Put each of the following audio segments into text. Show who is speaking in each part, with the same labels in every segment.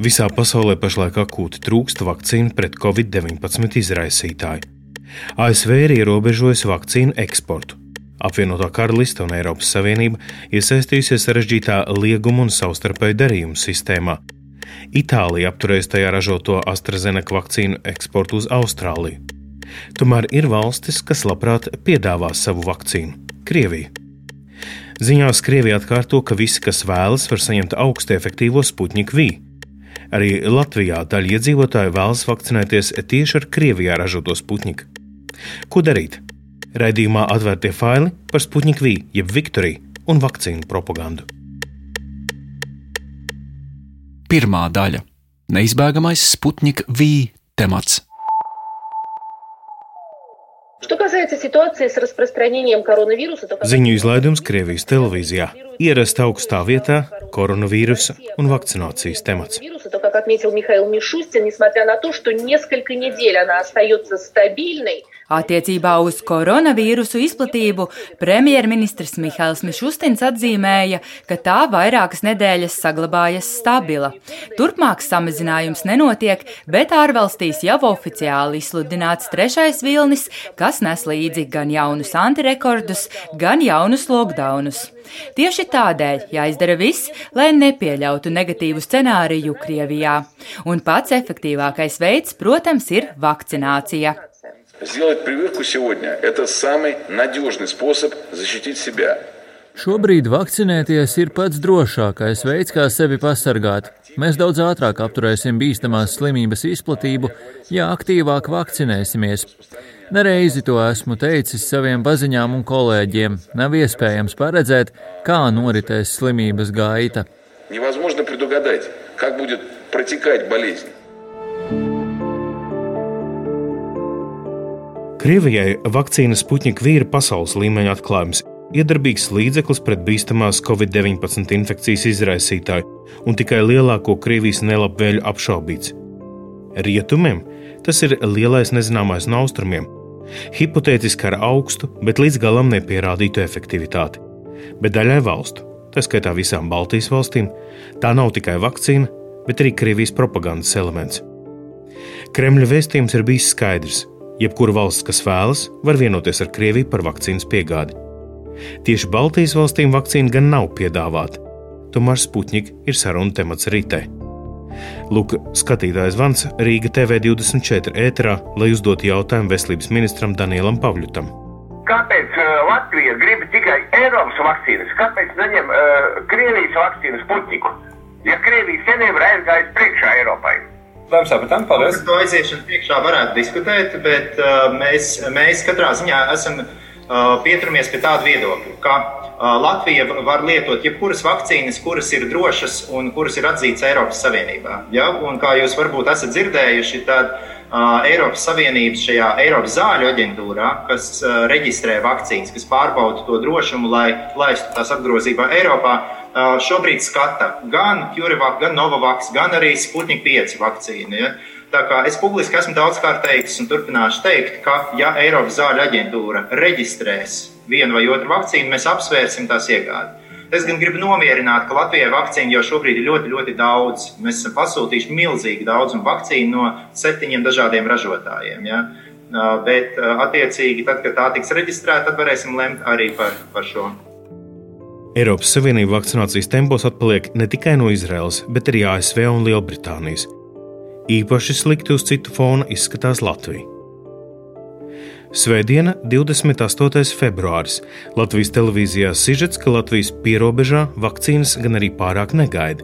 Speaker 1: Visā pasaulē pašlaik akūti trūkst vakcīnu pret covid-19 izraisītāju. ASV ir ierobežojusi vakcīnu eksportu. Apvienotā karaliste un Eiropas Savienība iesaistījusies sarežģītā lieguma un savstarpēju darījumu sistēmā. Itālija apturējusi tajā ražoto AstraZeneca vakcīnu eksportu uz Austrāliju. Tomēr ir valstis, kas labprāt piedāvās savu vakcīnu - Krievija. Ziņās Krievija atkārto, ka visi, kas vēlas, var saņemt augstu efektīvo Sputnik V. Arī Latvijā daļa iedzīvotāju vēlas vakcinēties tieši ar Krievijā ražoto Sputniku. Ko darīt? Raidījumā atvērtie faili par Sputnik V, jeb Viktoriju un vakcīnu propagandu.
Speaker 2: Pirmā daļa - neizbēgamais Sputnik V temats.
Speaker 1: Ziņu izlaidums Krievijas televīzijā ierasta augstā vietā коронавируса un vakcinācijas temats.
Speaker 3: Как отметил Михаил Мишустин, несмотря на то, что несколько недель она остается стабильной,
Speaker 4: Attiecībā uz koronavīrusu izplatību premjerministrs Mihails Mišustins atzīmēja, ka tā vairākas nedēļas saglabājas stabila. Turpmāk samazinājums nenotiek, bet ārvalstīs jau oficiāli izsludināts trešais vilnis, kas nes līdzi gan jaunus antirekordus, gan jaunus lockdownus. Tieši tādēļ jāizdara viss, lai nepieļautu negatīvu scenāriju Krievijā. Un pats efektīvākais veids, protams, ir vakcinācija.
Speaker 5: Сделать прививку сегодня – это самый надежный способ защитить себя.
Speaker 6: Šobrīd vakcinēties ir pats drošākais veids, kā sevi pasargāt. Mēs daudz ātrāk apturēsim bīstamās slimības izplatību, ja aktīvāk vakcinēsimies. Nereizi to esmu teicis saviem paziņām un kolēģiem. Nav iespējams paredzēt, kā noritēs slimības gaita.
Speaker 5: Невозможно предугадать, как будет протекать болезнь.
Speaker 1: Krievijai vakcīna Sputnik V ir pasaules līmeņa atklājums, iedarbīgs līdzeklis pret bīstamās covid-19 infekcijas izraisītāju un tikai lielāko Krievijas nelabvēļu apšaubīts. Rietumiem tas ir lielais nezināmais no austrumiem, hipotētiski ar augstu, bet līdz galam nepierādītu efektivitāti. Bet daļai valstu, tā skaitā visām Baltijas valstīm, tā nav tikai vakcīna, bet arī Krievijas propagandas elements. Kremļa vēstījums ir bijis skaidrs Jebkura valsts, kas vēlas, var vienoties ar Krieviju par vakcīnas piegādi. Tieši Baltijas valstīm vakcīna gan nav piedāvāta, tomēr Sputnik ir saruna temats rītē. Lūk, skatītājs Vans Rīga TV24 ēterā, lai uzdotu jautājumu veselības ministram Danielam Pavļutam.
Speaker 7: Kāpēc uh, Latvija grib tikai Eiropas vakcīnas? Kāpēc neņem uh, Krievijas vakcīnas Sputniku? Ja Krievija seniem ir aizgājusi priekšā Eiropai?
Speaker 8: Lēmums par tām paldies.
Speaker 9: Par to aiziešanu priekšā varētu diskutēt, bet uh, mēs, mēs katrā ziņā esam uh, pieturamies pie tāda viedokļa, ka uh, Latvija var lietot jebkuras vakcīnas, kuras ir drošas un kuras ir atzītas Eiropas Savienībā. Ja? Un kā jūs varbūt esat dzirdējuši, tad uh, Eiropas Savienības šajā Eiropas zāļu aģentūrā, kas uh, reģistrē vakcīnas, kas pārbauda to drošumu, lai laistu tās apgrozībā Eiropā, šobrīd skata gan CureVac, gan Novavax, gan arī Sputnik 5 vakcīnu. Ja? Tā kā es publiski esmu daudzkārt teicis un turpināšu teikt, ka, ja Eiropas zāļu aģentūra reģistrēs vienu vai otru vakcīnu, mēs apsvērsim tās iegādi. Es gan gribu nomierināt, ka Latvijai vakcīnu jau šobrīd ir ļoti, ļoti daudz. Mēs esam pasūtījuši milzīgu daudzumu vakcīnu no septiņiem dažādiem ražotājiem. Ja? Bet, attiecīgi, tad, kad tā tiks reģistrēta, tad varēsim lemt arī par, par šo.
Speaker 1: Eiropas Savienība vakcinācijas tempos atpaliek ne tikai no Izraels, bet arī ASV un Lielbritānijas. Īpaši slikti uz citu fona izskatās Latvija. Svētdiena, 28. februāris. Latvijas televīzijā sižets, ka Latvijas pierobežā vakcīnas gan arī pārāk negaida.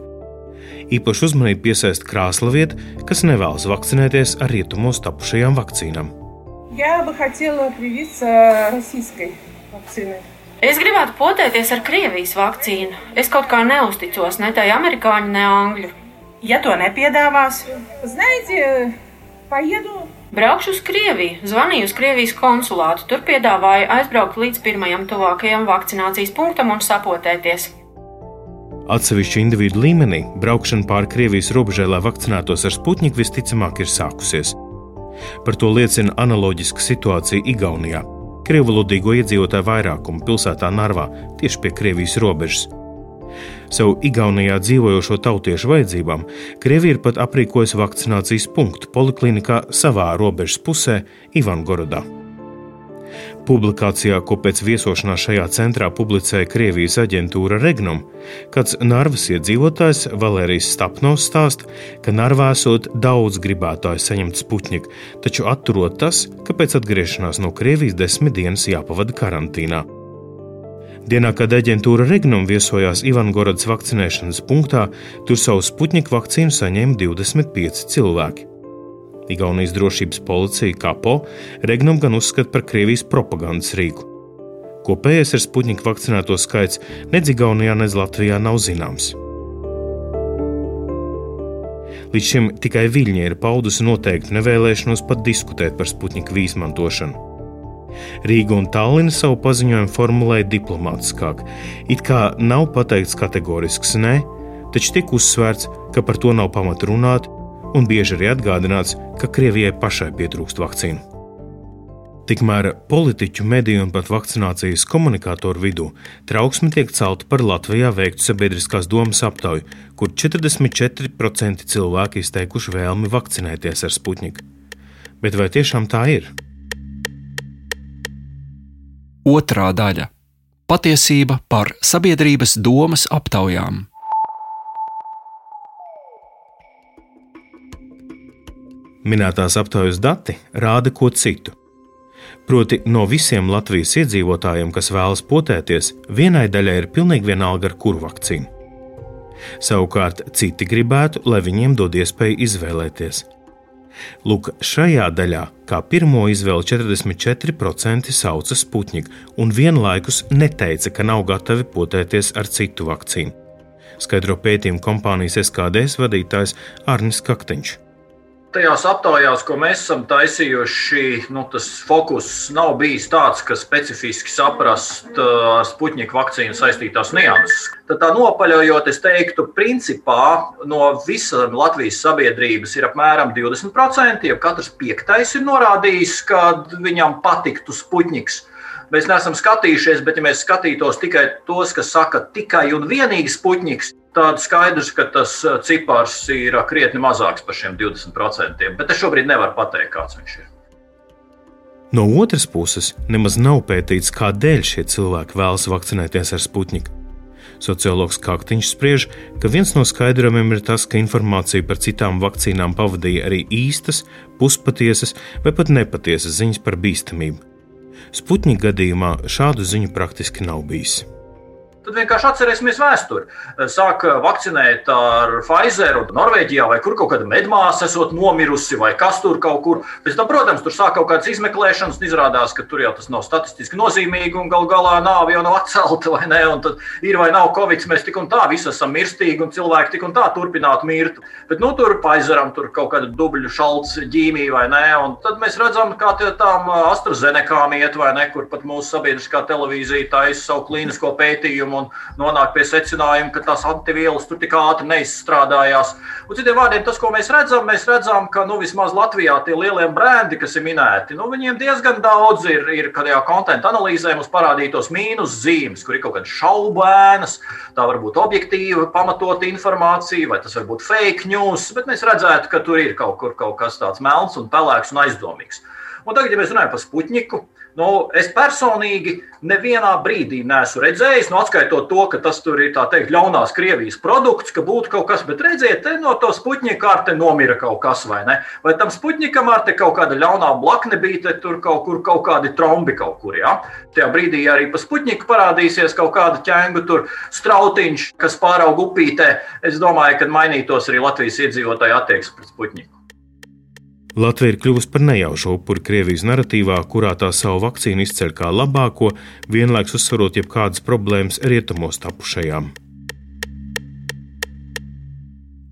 Speaker 1: Īpaši uzmanību piesaista krāsla vieta, kas nevēlas vakcinēties ar rietumos tapušajām vakcīnām.
Speaker 10: Я бы хотела привиться российской вакциной.
Speaker 11: Es gribētu potēties ar Krievijas vakcīnu. Es kaut kā neusticos ne tai amerikāņu, ne angļu.
Speaker 10: Ja to nepiedāvās, ziniet, paiedu.
Speaker 11: Braukšu uz Krieviju, zvanīju uz Krievijas konsulātu. Tur piedāvāja aizbraukt līdz pirmajam tuvākajam vakcinācijas punktam un sapotēties.
Speaker 1: Atsevišķi individu līmenī braukšana pāri Krievijas robežai, lai vakcinētos ar Sputniku, visticamāk ir sākusies. Par to liecina analoģiska situācija Igaunijā Krievulodīgo iedzīvotāju vairākumu pilsētā Narvā, tieši pie Krievijas robežas. Savu Igaunijā dzīvojošo tautiešu vajadzībām Krievija ir pat aprīkojusi vakcinācijas punktu poliklinikā savā robežas pusē, Ivangorodā. Publikācijā, ko pēc viesošanās šajā centrā publicēja Krievijas aģentūra Regnum, kāds Narvas iedzīvotājs Valērijas Stapnovs stāsta, ka Narvā esot daudz gribētāju saņemt sputņiku, taču atturot tas, ka pēc atgriešanās no Krievijas desmit dienas jāpavada karantīnā. Dienā, kad aģentūra Regnum viesojās Ivangorodas vakcinēšanas punktā, tur savu sputņiku vakcīnu saņēma 25 cilvēki. Igaunijas drošības policija Kapo Regnum gan uzskata par Krievijas propagandas rīku. Kopējais ar sputņiku vakcinēto skaits nedz Igaunijā, nedz Latvijā nav zināms. Līdz šim tikai Viļņa ir paudusi noteikti nevēlēšanos pat diskutēt par sputņiku izmantošanu. Rīga un Tallina savu paziņojumu formulēja diplomātiskāk. It kā nav pateikts kategorisks nē, taču tiek uzsvērts, ka par to nav pamata runāt, un bieži arī atgādināts, ka Krievijai pašai pietrūkst vakcīnu. Tikmēr politiķu, mediju un pat vakcinācijas komunikātoru vidū trauksme tiek celta par Latvijā veiktu sabiedriskās domas aptauju, kur 44% cilvēki izteikuši vēlmi vakcinēties ar Sputniku. Bet vai tiešām tā ir?
Speaker 2: Otrā daļa - patiesība par sabiedrības domas aptaujām.
Speaker 1: Minētās aptaujas dati rāda ko citu. Proti, no visiem Latvijas iedzīvotājiem, kas vēlas potēties, vienai daļai ir pilnīgi vienalga ar kuru vakcīnu. Savukārt citi gribētu, lai viņiem dod iespēju izvēlēties. Lūk, šajā daļā kā pirmo izvēli 44% sauca Sputņiku un vienlaikus neteica, ka nav gatavi potēties ar citu vakcīnu. Skaidro pētījumu kompānijas SKDS vadītājs Arnis Kakteņš
Speaker 8: tajās aptaujās, ko mēs esam taisījuši, nu, tas fokus nav bijis tāds, ka specifiski saprast uh, ar Sputņiku vakcīnu saistītās nianses. Tad tā nopaļojot, es teiktu, principā no visas Latvijas sabiedrības ir apmēram 20%, ja katrs piektais ir norādījis, ka viņam patiktu Sputņiks. Mēs neesam skatījušies, bet ja mēs skatītos tikai tos, kas saka tikai un vienīgi Sputņiks, tad skaidrs, ka tas uh, cipars ir uh, krietni mazāks par šiem 20%. Bet es šobrīd nevaru pateikt, kāds viņš ir.
Speaker 1: No otras puses, nemaz nav pētīts, kādēļ šie cilvēki vēlas vakcinēties ar Sputniku. Sociologs Kaktiņš spriež, ka viens no skaidrojumiem ir tas, ka informāciju par citām vakcīnām pavadīja arī īstas, puspatiesas vai pat nepatiesas ziņas par bīstamību. Sputņika gadījumā šādu ziņu praktiski nav bijis.
Speaker 8: Tad vienkārši atcerēsimies vēsturi. Sāk vakcinēt ar Pfizeru, Norvēģijā, vai kur kaut kāda medmāsa esot nomirusi, vai kas tur kaut kur. Pēc tam, protams, tur sāk kaut kādas izmeklēšanas, un izrādās, ka tur jau tas nav statistiski nozīmīgi, un gal galā nāve jau nav atcelta, vai ne? Un tad ir vai nav covid, mēs tik un tā visi esam mirstīgi, un cilvēki tik un tā turpinātu mirt. Bet nu, tur Pfizeram tur kaut kāda dubļu šalts ģīmija, vai ne? Un tad mēs redzam, kā tām AstraZenekām iet, vai ne, kur pat mūsu sabiedriskā televīzija taisa savu klīnisko pētījumu un nonāk pie secinājuma, ka tās antivielas tur tik ātri neizstrādājās. Un citiem vārdiem, tas, ko mēs redzam, mēs redzam, ka nu, vismaz Latvijā tie lielie brendi, kas ir minēti, nu, viņiem diezgan daudz ir, ir jau konta analīzē mums parādītos mīnus zīmes, kur ir kaut kādas šaubēnas, tā var būt objektīva, pamatota informācija, vai tas var būt fake news, bet mēs redzētu, ka tur ir kaut kur kaut kas tāds melns un pelēks un aizdomīgs. Un tagad, ja mēs runājam par Sputniku, nu, es personīgi nevienā brīdī neesmu redzējis, nu, atskaitot to, ka tas tur ir teikt, ļaunās Krievijas produkts, ka būtu kaut kas, bet redziet, te no to Sputņika kārte nomira kaut kas, vai ne? Vai tam Sputņikam ar te kaut kāda ļaunā blakne bija, te tur kaut kur kaut kādi trombi kaut kur, ja? Tajā brīdī arī pa Sputņiku parādīsies kaut kāda ķēngu tur strautiņš, kas pāraug upītē. Es domāju, ka mainītos arī Latvijas iedzīvotāju attieksme pret Sputņiku.
Speaker 1: Latvija ir kļuvusi par nejaušu upuri Krievijas narratīvā, kurā tā savu vakcīnu izceļ kā labāko, vienlaikus uzsverot jebkādas problēmas rietumos tapušajām.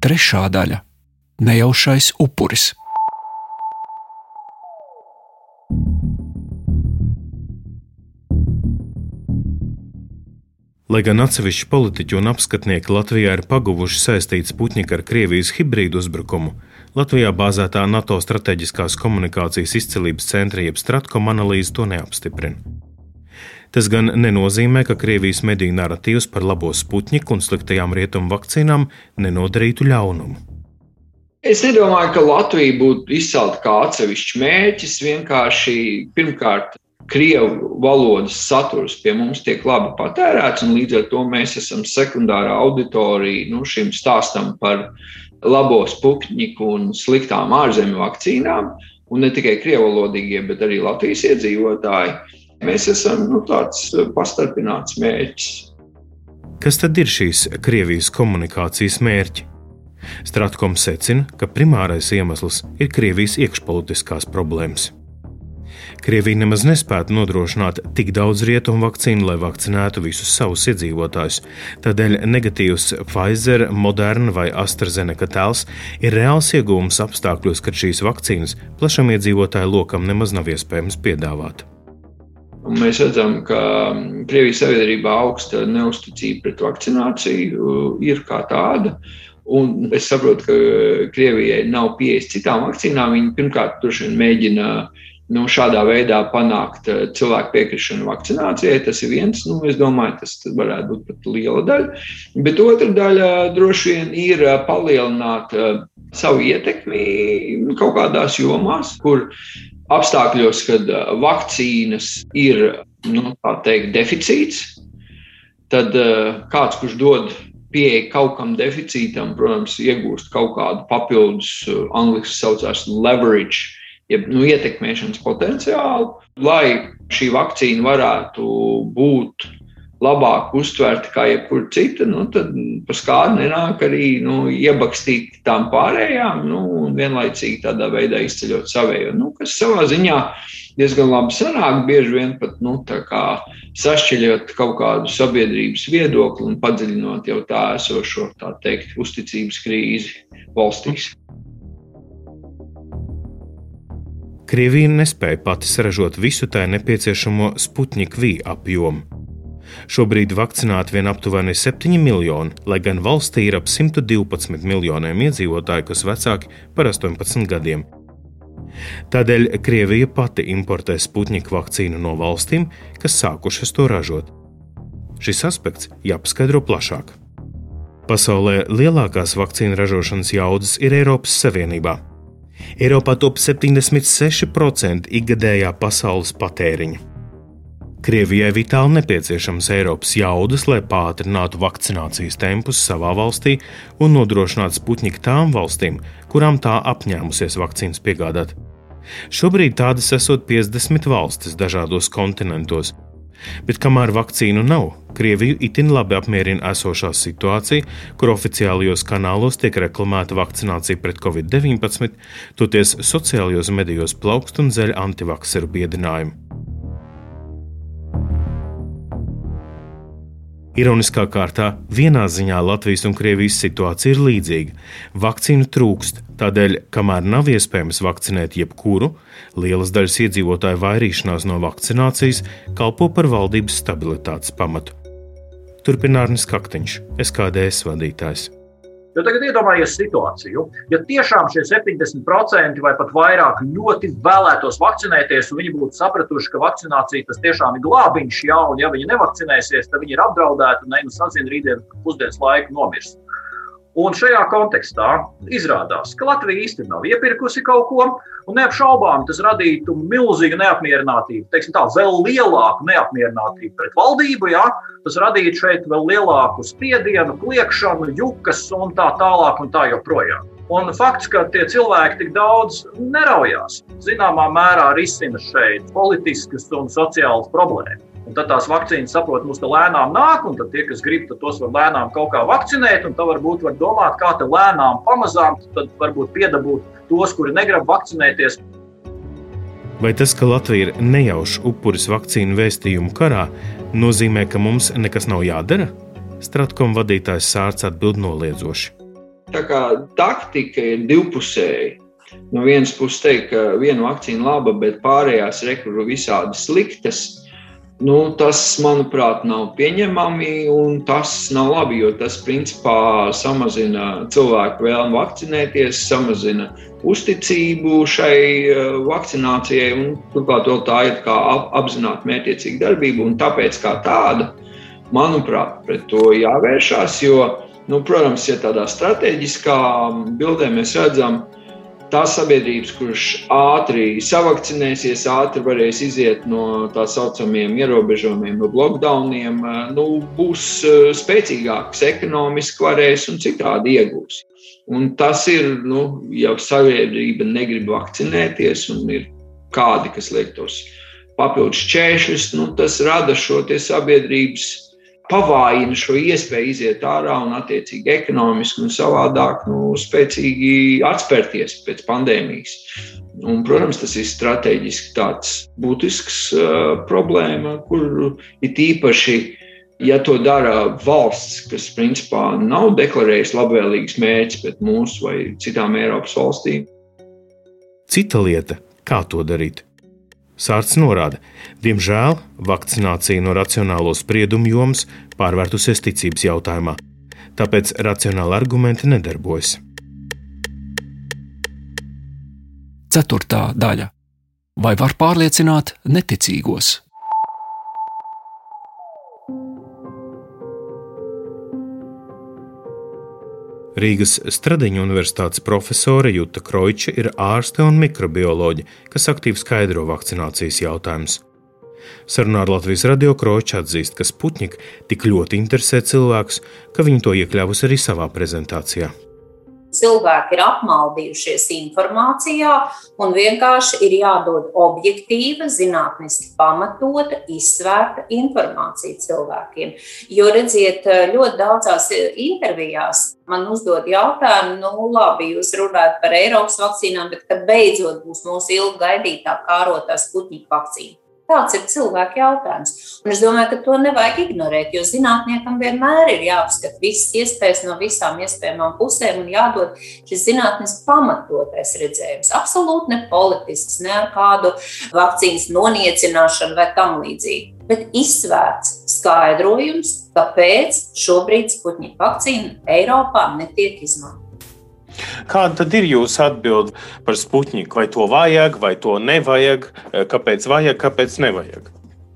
Speaker 2: Trešā daļa - nejaušais upuris.
Speaker 1: Lai gan atsevišķi politiķi un apskatnieki Latvijā ir paguvuši saistīt Sputņiku ar Krievijas hibrīdu uzbrukumu, Latvijā bāzētā NATO strateģiskās komunikācijas izcelības centra jeb Stratkom analīze to neapstiprina. Tas gan nenozīmē, ka Krievijas mediju narratīvs par labo sputniku un sliktajām rietumu vakcīnām nenodarītu ļaunumu.
Speaker 12: Es nedomāju, ka Latvija būtu izcelta kā atsevišķs mērķis. Vienkārši pirmkārt, krievu valodas saturs pie mums tiek labi patērēts, un līdz ar to mēs esam sekundāra auditorija nu, šim stāstam par labo sputniku un sliktām ārzemju vakcīnām. Un ne tikai krievalodīgie, bet arī Latvijas iedzīvotāji. Mēs esam nu, tāds pastarpināts mērķis.
Speaker 1: Kas tad ir šīs Krievijas komunikācijas mērķi? Stratkom secina, ka primārais iemesls ir Krievijas iekšpolitiskās problēmas. Krievija nemaz nespētu nodrošināt tik daudz rietumu vakcīnu, lai vakcinētu visus savus iedzīvotājus. Tādēļ negatīvs Pfizer, Moderna vai AstraZeneca tēls ir reāls iegūms apstākļos, kad šīs vakcīnas plašam iedzīvotāju lokam nemaz nav iespējams piedāvāt.
Speaker 12: Un mēs redzam, ka Krievijas sabiedrībā augsta neusticība pret vakcināciju uh, ir kā tāda. Un es saprotu, ka Krievijai nav pieejas citām vakcīnām. Viņi pirmkārt mēģina nu, šādā veidā panākt eh, cilvēku piekrišanu vakcinācijai. Tas ir viens, nu, es domāju, tas varētu būt pat liela daļa. Bet otra daļa droši vien ir eh, palielināt eh, savu ietekmi nu, kaut kādās jomās, kur apstākļos, kad vakcīnas ir nu, teikt, deficīts, tad kāds, kurš dod pieeja kaut kam deficītam, protams, iegūst kaut kādu papildus, angļuiski saucās leverage jeb nu, ietekmēšanas potenciālu, lai šī vakcīna varētu būt labāk uztverta kā jebkura cita, nu, tad pa skādu nenāk arī nu, iebakstīt tām pārējām, nu, un vienlaicīgi tādā veidā izceļot savējo, nu, kas savā ziņā diezgan labi sanāk, bieži vien pat nu, sašķeļot kaut kādu sabiedrības viedokli un padziļinot jau tā esošo, tā teikt, uzticības krīzi valstīs.
Speaker 1: Krievija nespēja pati saražot visu tai nepieciešamo Sputnik V apjomu. Šobrīd vakcinēti vien aptuveni 7 miljoni, lai gan valstī ir ap 112 miljoniem iedzīvotāju, kas vecāki par 18 gadiem. Tādēļ Krievija pati importē Sputnik vakcīnu no valstīm, kas sākušas to ražot. Šis aspekts jāpaskaidro plašāk. Pasaulē lielākās vakcīnu ražošanas jaudas ir Eiropas Savienībā. Eiropā top 76% ikgadējā pasaules patēriņa. Krievijai vitāli nepieciešams Eiropas jaudas, lai pātrinātu vakcinācijas tempus savā valstī un nodrošinātu Sputniku tām valstīm, kurām tā apņēmusies vakcīnas piegādāt. Šobrīd tādas esot 50 valstis dažādos kontinentos, Bet kamēr vakcīnu nav, Krieviju itin labi apmierina esošā situācija, kur oficiālajos kanālos tiek reklamēta vakcinācija pret covid-19, toties sociālajos medijos plaukst un zeļ antivakseru biedinājumu. Ironiskā kārtā vienā ziņā Latvijas un Krievijas situācija ir līdzīga. Vakcīnu trūkst, tādēļ, kamēr nav iespējams vakcinēt jebkuru, lielas daļas iedzīvotāju vairīšanās no vakcinācijas kalpo par valdības stabilitātes pamatu. Turpinājums Kaktiņš, SKDS vadītājs.
Speaker 8: Jo tagad iedomājieties situāciju, ja tiešām šie 70% vai pat vairāk ļoti vēlētos vakcinēties, un viņi būtu sapratuši, ka vakcinācija tas tiešām ir glābiņš, jā, un ja viņi nevakcinēsies, tad viņi ir apdraudēti un nevienu sazina rītdien pusdienas laiku nomirst. Un šajā kontekstā izrādās, ka Latvija īstenībā nav iepirkusi kaut ko, un neapšaubām tas radītu milzīgu neapmierinātību, teiksim tā, vēl lielāku neapmierinātību pret valdību. Ja? Tas radītu šeit vēl lielāku spiedienu, kliekšanu, jukas un tā tālāk un tā joprojām. Un fakts, ka tie cilvēki tik daudz neraujās, zināmā mērā risina šeit politiskas un sociālas problēmas. Un tad tās vakcīnas saprot, mums tā lēnām nāk, un tie, kas grib, tos var lēnām kaut kā vakcinēt. Un tā varbūt var domāt, kā te lēnām, pamazām, tad varbūt piedabūt tos, kuri negrib vakcinēties.
Speaker 1: Vai tas, ka Latvija ir nejaušs upuris vakcīnu vēstījumu karā, nozīmē, ka mums nekas nav jādara? Stratkom vadītājs Sārts atbild noliedzoši.
Speaker 12: Tā kā taktika ir divpusēja. No vienas puses, teikt, ka viena vakcīna laba, bet pārējās rekurbi visādi sliktas Nu, tas, manuprāt, nav pieņemami un tas nav labi, jo tas principā samazina cilvēku vēlmu vakcinēties, samazina uzticību šai eh, vakcinācijai, un turklāt tā ir kā apzināta mērķiecīga darbība. Tāpēc, kā tāda, manuprāt, pret to jāvēršās. Jo, nu, protams, ja tādā strateģiskā bildē mēs redzam, ka tās sabiedrības, kuras ātri savakcinēsies, ātri varēs iziet no tā saucamiem ierobežojumiem, no lockdowniem, eh, nu, būs eh, spēcīgākas ekonomiski, varēs un citādi iegūs. Un tas ir, nu, ja sabiedrība negrib vakcinēties un ir kādi, kas liek tos papildus šķēršļus, nu, tas rada šo sabiedrības pavājina šo iespēju iziet ārā un, attiecīgi, ekonomiski un savādāk nu, spēcīgi atspērties pēc pandēmijas. Un, protams, tas ir strateģiski tāds būtisks uh, problēma, kur ir īpaši, ja to dara valsts, kas principā nav deklarējusi labvēlīgus mērķus pret mūsu vai citām Eiropas valstīm.
Speaker 1: Cita lieta, kā to darīt. Sārts norāda, diemžēl vakcinācija no racionālo spriedumu jomas pārvērtusies ticības jautājumā, tāpēc racionāli argumenti nedarbojas.
Speaker 2: Ceturtā daļa. Vai var pārliecināt neticīgos?
Speaker 1: Rīgas Stradiņa universitātes profesore Juta Kroiča ir ārste un mikrobioloģe, kas aktīvi skaidro vakcinācijas jautājumus. Sarunā ar Latvijas radio Kroča atzīst, ka Sputņika tik ļoti interesē cilvēkus, ka viņi to iekļāvusi arī savā prezentācijā
Speaker 13: cilvēki ir apmaldījušies informācijā, un vienkārši ir jādod objektīva, zinātniski pamatota, izsvērta informācija cilvēkiem. Jo, redziet, ļoti daudzās intervijās man uzdod jautājumu, nu, labi, jūs runājat par Eiropas vakcīnām, bet kad beidzot būs mūsu ilgi gaidītā kārotā Sputņika vakcīna? Tāds ir cilvēka jautājums. Un es domāju, ka to nevajag ignorēt, jo zinātniekam vienmēr ir jāapskata visas iespējas no visām iespējamām pusēm un jādod šis zinātnisks pamatotais redzējums. Absolūti ne politisks, ne ar kādu vakcīnas noniecināšanu vai tam līdzīgi. Bet izsvērts skaidrojums, kāpēc šobrīd Sputņika vakcīna Eiropā netiek izmantota.
Speaker 1: Kāda tad ir jūsu atbilde par Sputniku? Vai to vajag, vai to nevajag? Kāpēc vajag, kāpēc nevajag?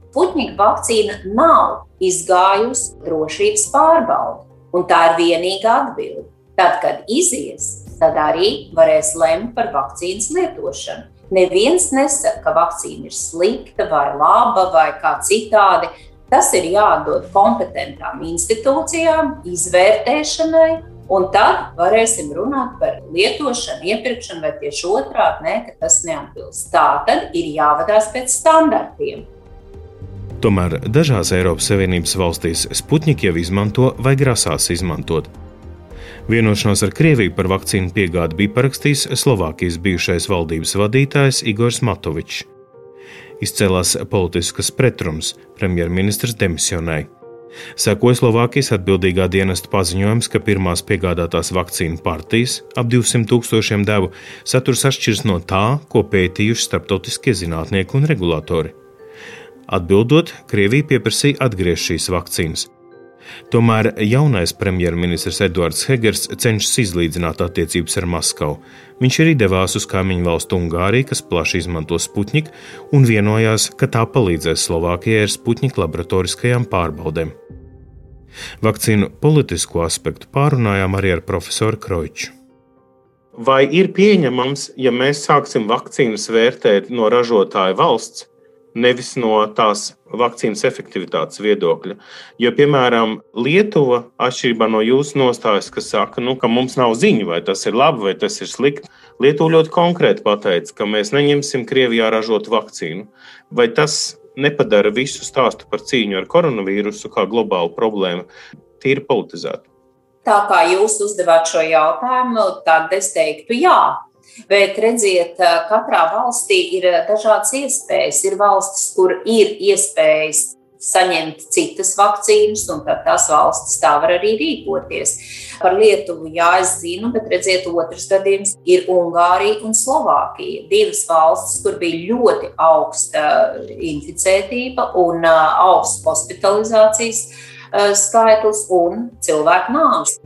Speaker 13: Sputnika vakcīna nav izgājusi drošības pārbaudi, un tā ir vienīgā atbilde. Tad, kad izies, tad arī varēs lemt par vakcīnas lietošanu. Neviens nesaka, ka vakcīna ir slikta vai laba vai kā citādi. Tas ir jādod kompetentām institūcijām, izvērtēšanai, Un tad varēsim runāt par lietošanu, iepirkšanu, vai tieši otrādi, ne, ka tas neatbilst. Tā tad ir jāvadās pēc standartiem.
Speaker 1: Tomēr dažās Eiropas Savienības valstīs Sputņika jau izmanto vai grasās izmantot. Vienošanos ar Krieviju par vakcīnu piegādi bija parakstījis Slovākijas bijušais valdības vadītājs Igors Matovičs. Izcēlās politiskas pretrunas, premjerministrs demisionēja. Sekoja Slovākijas atbildīgā dienesta paziņojums, ka pirmās piegādātās vakcīnu partijas, ap 200 tūkstošiem devu, saturs atšķiras no tā, ko pētījuši starptautiskie zinātnieki un regulatori. Atbildot, Krievija pieprasīja atgriezt šīs vakcīnas. Tomēr jaunais premjerministrs Edvards Hegers cenšas izlīdzināt attiecības ar Maskavu. Viņš arī devās uz kaimiņu valstu Ungāriju, kas plaši izmanto Sputniku, un vienojās, ka tā palīdzēs Slovākijai ar Sputniku laboratoriskajām pārbaudēm. Vakcīnu politisko aspektu pārunājām arī ar profesoru Kroiču.
Speaker 14: Vai ir pieņemams, ja mēs sāksim vakcīnas vērtēt no ražotāja valsts, nevis no tās vakcīnas efektivitātes viedokļa. Jo, piemēram, Lietuva, atšķirībā no jūsu nostājas, kas saka, nu, ka mums nav ziņu, vai tas ir labi vai tas ir slikti, Lietuva ļoti konkrēti pateica, ka mēs neņemsim Krievijā ražotu vakcīnu. Vai tas nepadara visu stāstu par cīņu ar koronavīrusu kā globālu problēmu tīri politizētu?
Speaker 13: Tā kā jūs uzdevāt šo jautājumu, tad es teiktu, jā, Bet redziet, katrā valstī ir dažādas iespējas. Ir valstis, kur ir iespējas saņemt citas vakcīnas, un tad tās valstis tā var arī rīkoties. Par Lietuvu, jā, es zinu, bet redziet, otrs gadījums ir Ungārija un Slovākija. Divas valstis, kur bija ļoti augsta inficētība un augsts hospitalizācijas skaitlis un cilvēku nāves.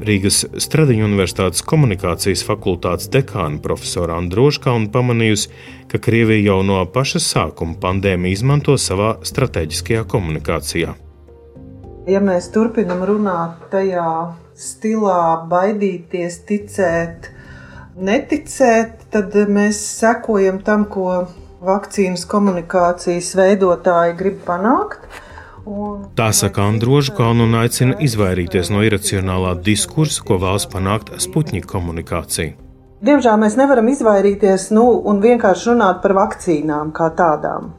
Speaker 1: Rīgas Stradiņu Universitātes komunikācijas fakultātes dekāna profesora Androškalna pamanījusi, ka Krievija jau no paša sākuma pandēmiju izmanto savā strateģiskajā komunikācijā.
Speaker 15: Ja mēs turpinam runāt tajā stilā, baidīties, ticēt, neticēt, tad mēs sekojam tam, ko vakcīnas komunikācijas veidotāji grib panākt.
Speaker 1: Tā saka Androža Kalnu un aicina izvairīties no iracionālā diskursa, ko vēlas panākt Sputņika komunikācija.
Speaker 15: Diemžēl mēs nevaram izvairīties nu, un vienkārši runāt par vakcīnām kā tādām.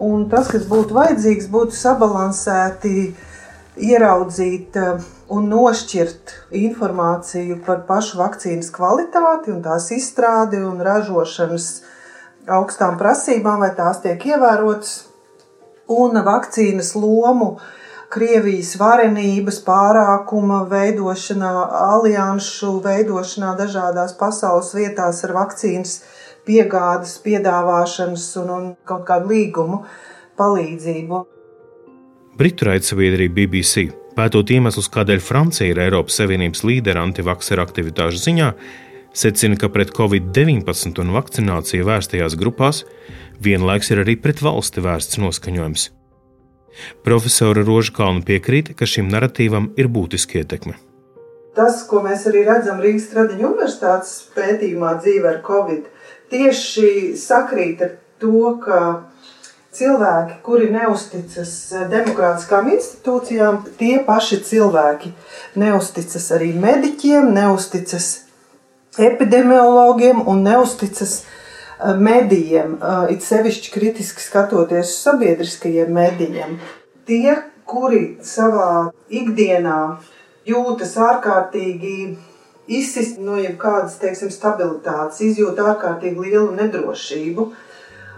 Speaker 15: Un tas, kas būtu vajadzīgs, būtu sabalansēti ieraudzīt eh, un nošķirt informāciju par pašu vakcīnas kvalitāti un tās izstrādi un ražošanas augstām prasībām, vai tās tiek ievērotas un vakcīnas lomu Krievijas varenības pārākuma veidošanā, alianšu veidošanā dažādās pasaules vietās ar vakcīnas piegādes, piedāvāšanas un, un kaut kādu līgumu palīdzību.
Speaker 1: Britu raidsabiedrība BBC pētot iemeslus, kādēļ Francija ir Eiropas Savienības līdera antivakcēra aktivitāšu ziņā, secina, ka pret covid-19 un vakcināciju vērstajās grupās vienlaiks ir arī pret valsti vērsts noskaņojums. Profesora Rožkalna piekrīt, ka šim narratīvam ir būtiska ietekme.
Speaker 15: Tas, ko mēs arī redzam Rīgas Tradiņu universitātes pētījumā dzīve ar Covid, tieši sakrīt ar to, ka cilvēki, kuri neusticas demokrātiskām institūcijām, tie paši cilvēki neusticas arī mediķiem, neusticas epidemiologiem un neusticas Eh, medijiem, eh, it sevišķi kritiski skatoties uz sabiedriskajiem medijiem. Tie, kuri savā ikdienā jūtas ārkārtīgi izsist no jebkādas teiksim, stabilitātes, izjūt ārkārtīgi lielu nedrošību,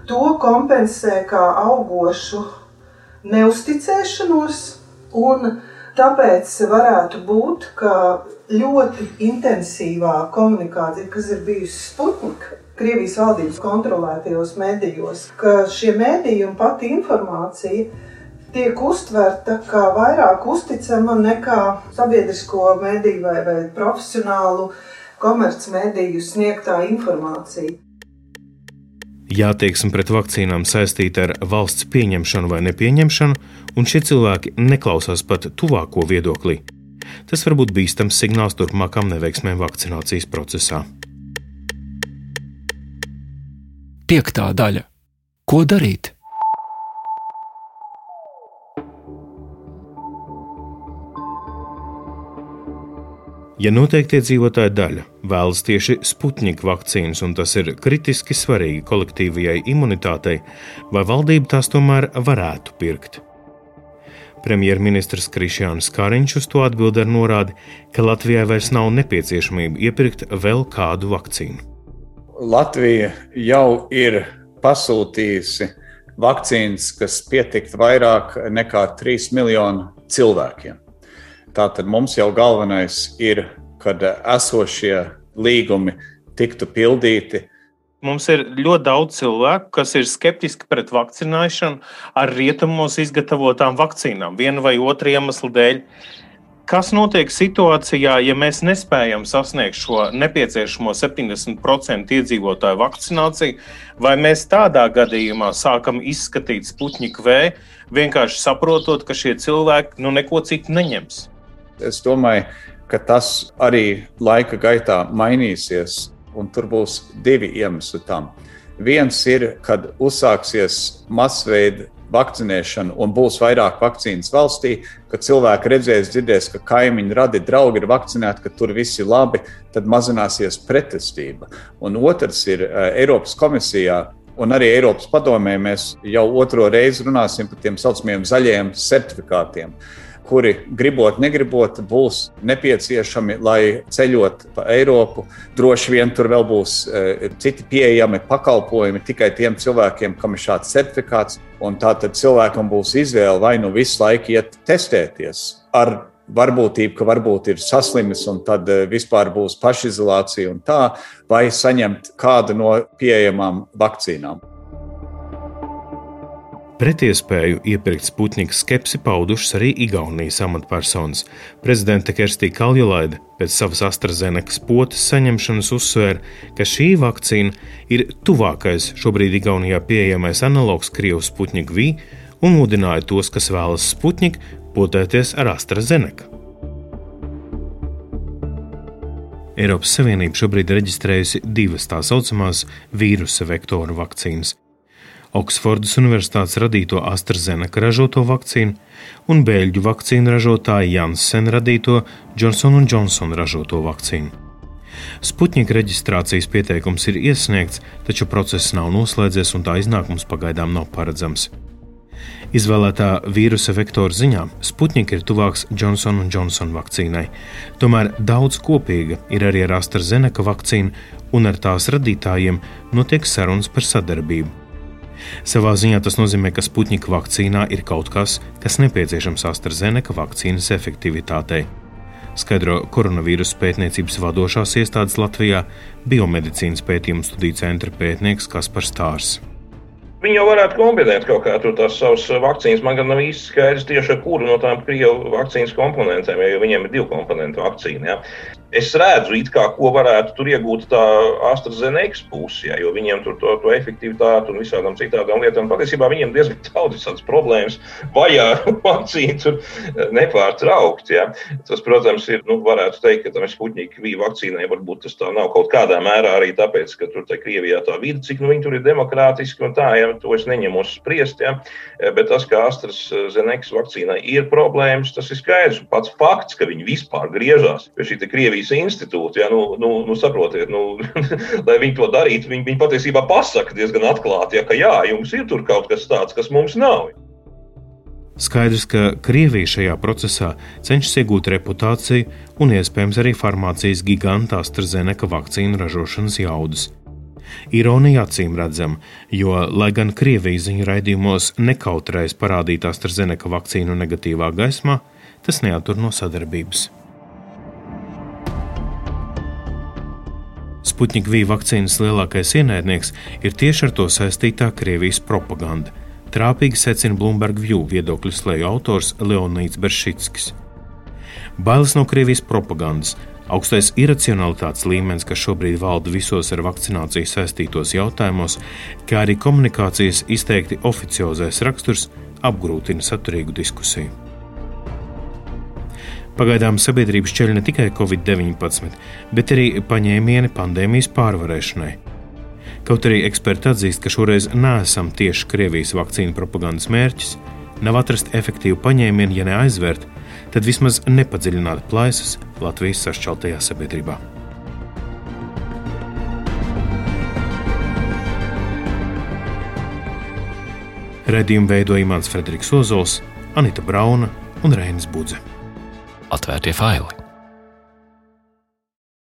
Speaker 15: to kompensē kā augošu neusticēšanos. Tāpēc varētu būt, ka ļoti intensīvā komunikācija, kas ir bijusi Sputnika, Krievijas valdības kontrolētajos medijos, ka šie mediji un pati informācija tiek uztverta kā vairāk uzticama nekā sabiedrisko mediju vai, vai profesionālu komercmediju sniegtā informācija.
Speaker 1: Jātieksme pret vakcīnām saistīta ar valsts pieņemšanu vai nepieņemšanu, un šie cilvēki neklausās pat tuvāko viedoklī. Tas var būt bīstams signāls turpmākām neveiksmēm vakcinācijas procesā.
Speaker 2: Piektā daļa - Ko darīt?
Speaker 1: Ja noteikti iedzīvotāja daļa vēlas tieši Sputņika vakcīnas, un tas ir kritiski svarīgi kolektīvajai imunitātei, vai valdība tās tomēr varētu pirkt? Premjerministrs Krišjāns Kariņš uz to atbild ar norādi, ka Latvijai vairs nav nepieciešamība iepirkt vēl kādu vakcīnu.
Speaker 16: Latvija jau ir pasūtījusi vakcīnas, kas pietiktu vairāk nekā 3 miljonu cilvēkiem. Tātad mums jau galvenais ir, kad esošie līgumi tiktu pildīti.
Speaker 14: Mums ir ļoti daudz cilvēku, kas ir skeptiski pret vakcinēšanu ar rietumos izgatavotām vakcīnām, viena vai otra iemesla dēļ. Kas notiek situācijā, ja mēs nespējam sasniegt šo nepieciešamo 70% iedzīvotāju vakcināciju, vai mēs tādā gadījumā sākam izskatīt Sputniku V, vienkārši saprotot, ka šie cilvēki nu, neko citu neņems?
Speaker 16: Es domāju, ka tas arī laika gaitā mainīsies, un tur būs divi iemesli tam. Viens ir, kad uzsāksies masveida vakcinēšanu un būs vairāk vakcīnas valstī, kad cilvēki redzēs, dzirdēs, ka kaimiņi, radi, draugi ir vakcinēti, ka tur viss ir labi, tad mazināsies pretestība. Un otrs ir eh, Eiropas komisijā. Un arī Eiropas padomē mēs jau otro reizi runāsim par tiem saucamiem zaļajiem certifikātiem. Kuri gribot, negribot, būs nepieciešami, lai ceļot pa Eiropu. Droši vien tur vēl būs uh, citi pieejami pakalpojumi tikai tiem cilvēkiem, kam ir šāds certifikāts. Un tātad cilvēkam būs izvēle vai nu visu laiku iet testēties ar varbūtību, ka varbūt ir saslimis un tad eh, vispār būs pašizolācija un tā, vai saņemt kādu no pieejamām vakcīnām.
Speaker 1: Pretiespēju iepirkt Sputniku skepsi paudušas arī Igaunijas amatpersonas. Prezidente Kerstīna Kaljulaide pēc savas AstraZenekas potes saņemšanas uzsvēra, ka šī vakcīna ir tuvākais šobrīd Igaunijā pieejamais analogs Krievijas Sputniku V un mudināja tos, kas vēlas Sputniku, potēties ar AstraZeneku. Eiropas Savienība šobrīd ir reģistrējusi divas tā saucamās vīrusa vektoru vakcīnas Oksfordas Universitātes radīto AstraZeneca ražoto vakcīnu un Bēļģu vakcīnu ražotāja Janssen radīto Johnson Johnson ražoto vakcīnu. Sputņika reģistrācijas pieteikums ir iesniegts, taču process nav noslēdzies un tā iznākums pagaidām nav paredzams. Izvēlētā vīrusa vektora ziņā Sputņika ir tuvāks Johnson Johnson vakcīnai, tomēr daudz kopīga ir arī ar AstraZeneca vakcīnu, un ar tās radītājiem notiek sarunas par sadarbību. Savā ziņā tas nozīmē, ka Sputņika vakcīnā ir kaut kas, kas nepieciešams AstraZeneca vakcīnas efektivitātei. Skaidro koronavīrusa pētniecības vadošās iestādes Latvijā - biomedicīnas pētījumu studiju centra pētnieks Kaspars Stārs.
Speaker 17: Viņi jau varētu kombinēt kaut kā tās savas vakcīnas. Man gan nav īsti skaidrs tieši ar kuru no tām krievu vakcīnas komponentēm, jo viņiem ir divu komponentu vakcīna. Ja es redzu, kā, ko varētu tur iegūt tā AstraZeneca puse, ja, jo viņiem tur to, to efektivitāti un visādām citām lietām patiesībā viņiem diezgan daudz tādas problēmas vajā vakcīnu tur nepārtraukt. Ja. Tas, protams, ir, nu, varētu teikt, ka tam Sputņika V vakcīnai varbūt tas tā nav kaut kādā mērā arī tāpēc, ka tur tā Krievijā tā vide, cik nu viņi tur ir demokrātiski un tā, ja to es neņemu spriest, ja. bet tas, ka AstraZeneca vakcīnai ir problēmas, tas ir skaidrs. Pats fakts, ka viņi vispār griežās pie šī Krievijas Krievijas institūti, ja, nu, nu, nu saprotiet, nu, lai viņi to darītu, viņi, viņi patiesībā pasaka diezgan atklāti, ja, ka jā, jums ir tur kaut kas tāds, kas mums nav.
Speaker 1: Skaidrs, ka Krievija šajā procesā cenšas iegūt reputāciju un iespējams arī farmācijas giganta AstraZeneca vakcīnu ražošanas jaudas. Ironija acīm redzama, jo, lai gan Krievijas ziņu raidījumos nekautrējas parādīt AstraZeneca vakcīnu negatīvā gaismā, tas neatur no sadarbības. Sputnik V vakcīnas lielākais ienaidnieks ir tieši ar to saistītā Krievijas propaganda. Trāpīgi secina Bloomberg View viedokļu slēju autors Leonīds Beršitskis. Bailes no Krievijas propagandas, augstais iracionalitātes līmenis, kas šobrīd valda visos ar vakcināciju saistītos jautājumos, kā arī komunikācijas izteikti oficiozais raksturs, apgrūtina saturīgu diskusiju. Pagaidām sabiedrība šķeļ ne tikai Covid-19, bet arī paņēmieni pandēmijas pārvarēšanai. Kaut arī eksperti atzīst, ka šoreiz neesam tieši Krievijas vakcīnu propagandas mērķis, nav atrast efektīvu paņēmienu, ja neaizvērt, tad vismaz nepadziļināt plaisas Latvijas sašķeltajā sabiedrībā. Redījumu veidoja Imants Frederiks Ozols, Anita Brauna un Reinis Budze
Speaker 2: at vært i feil.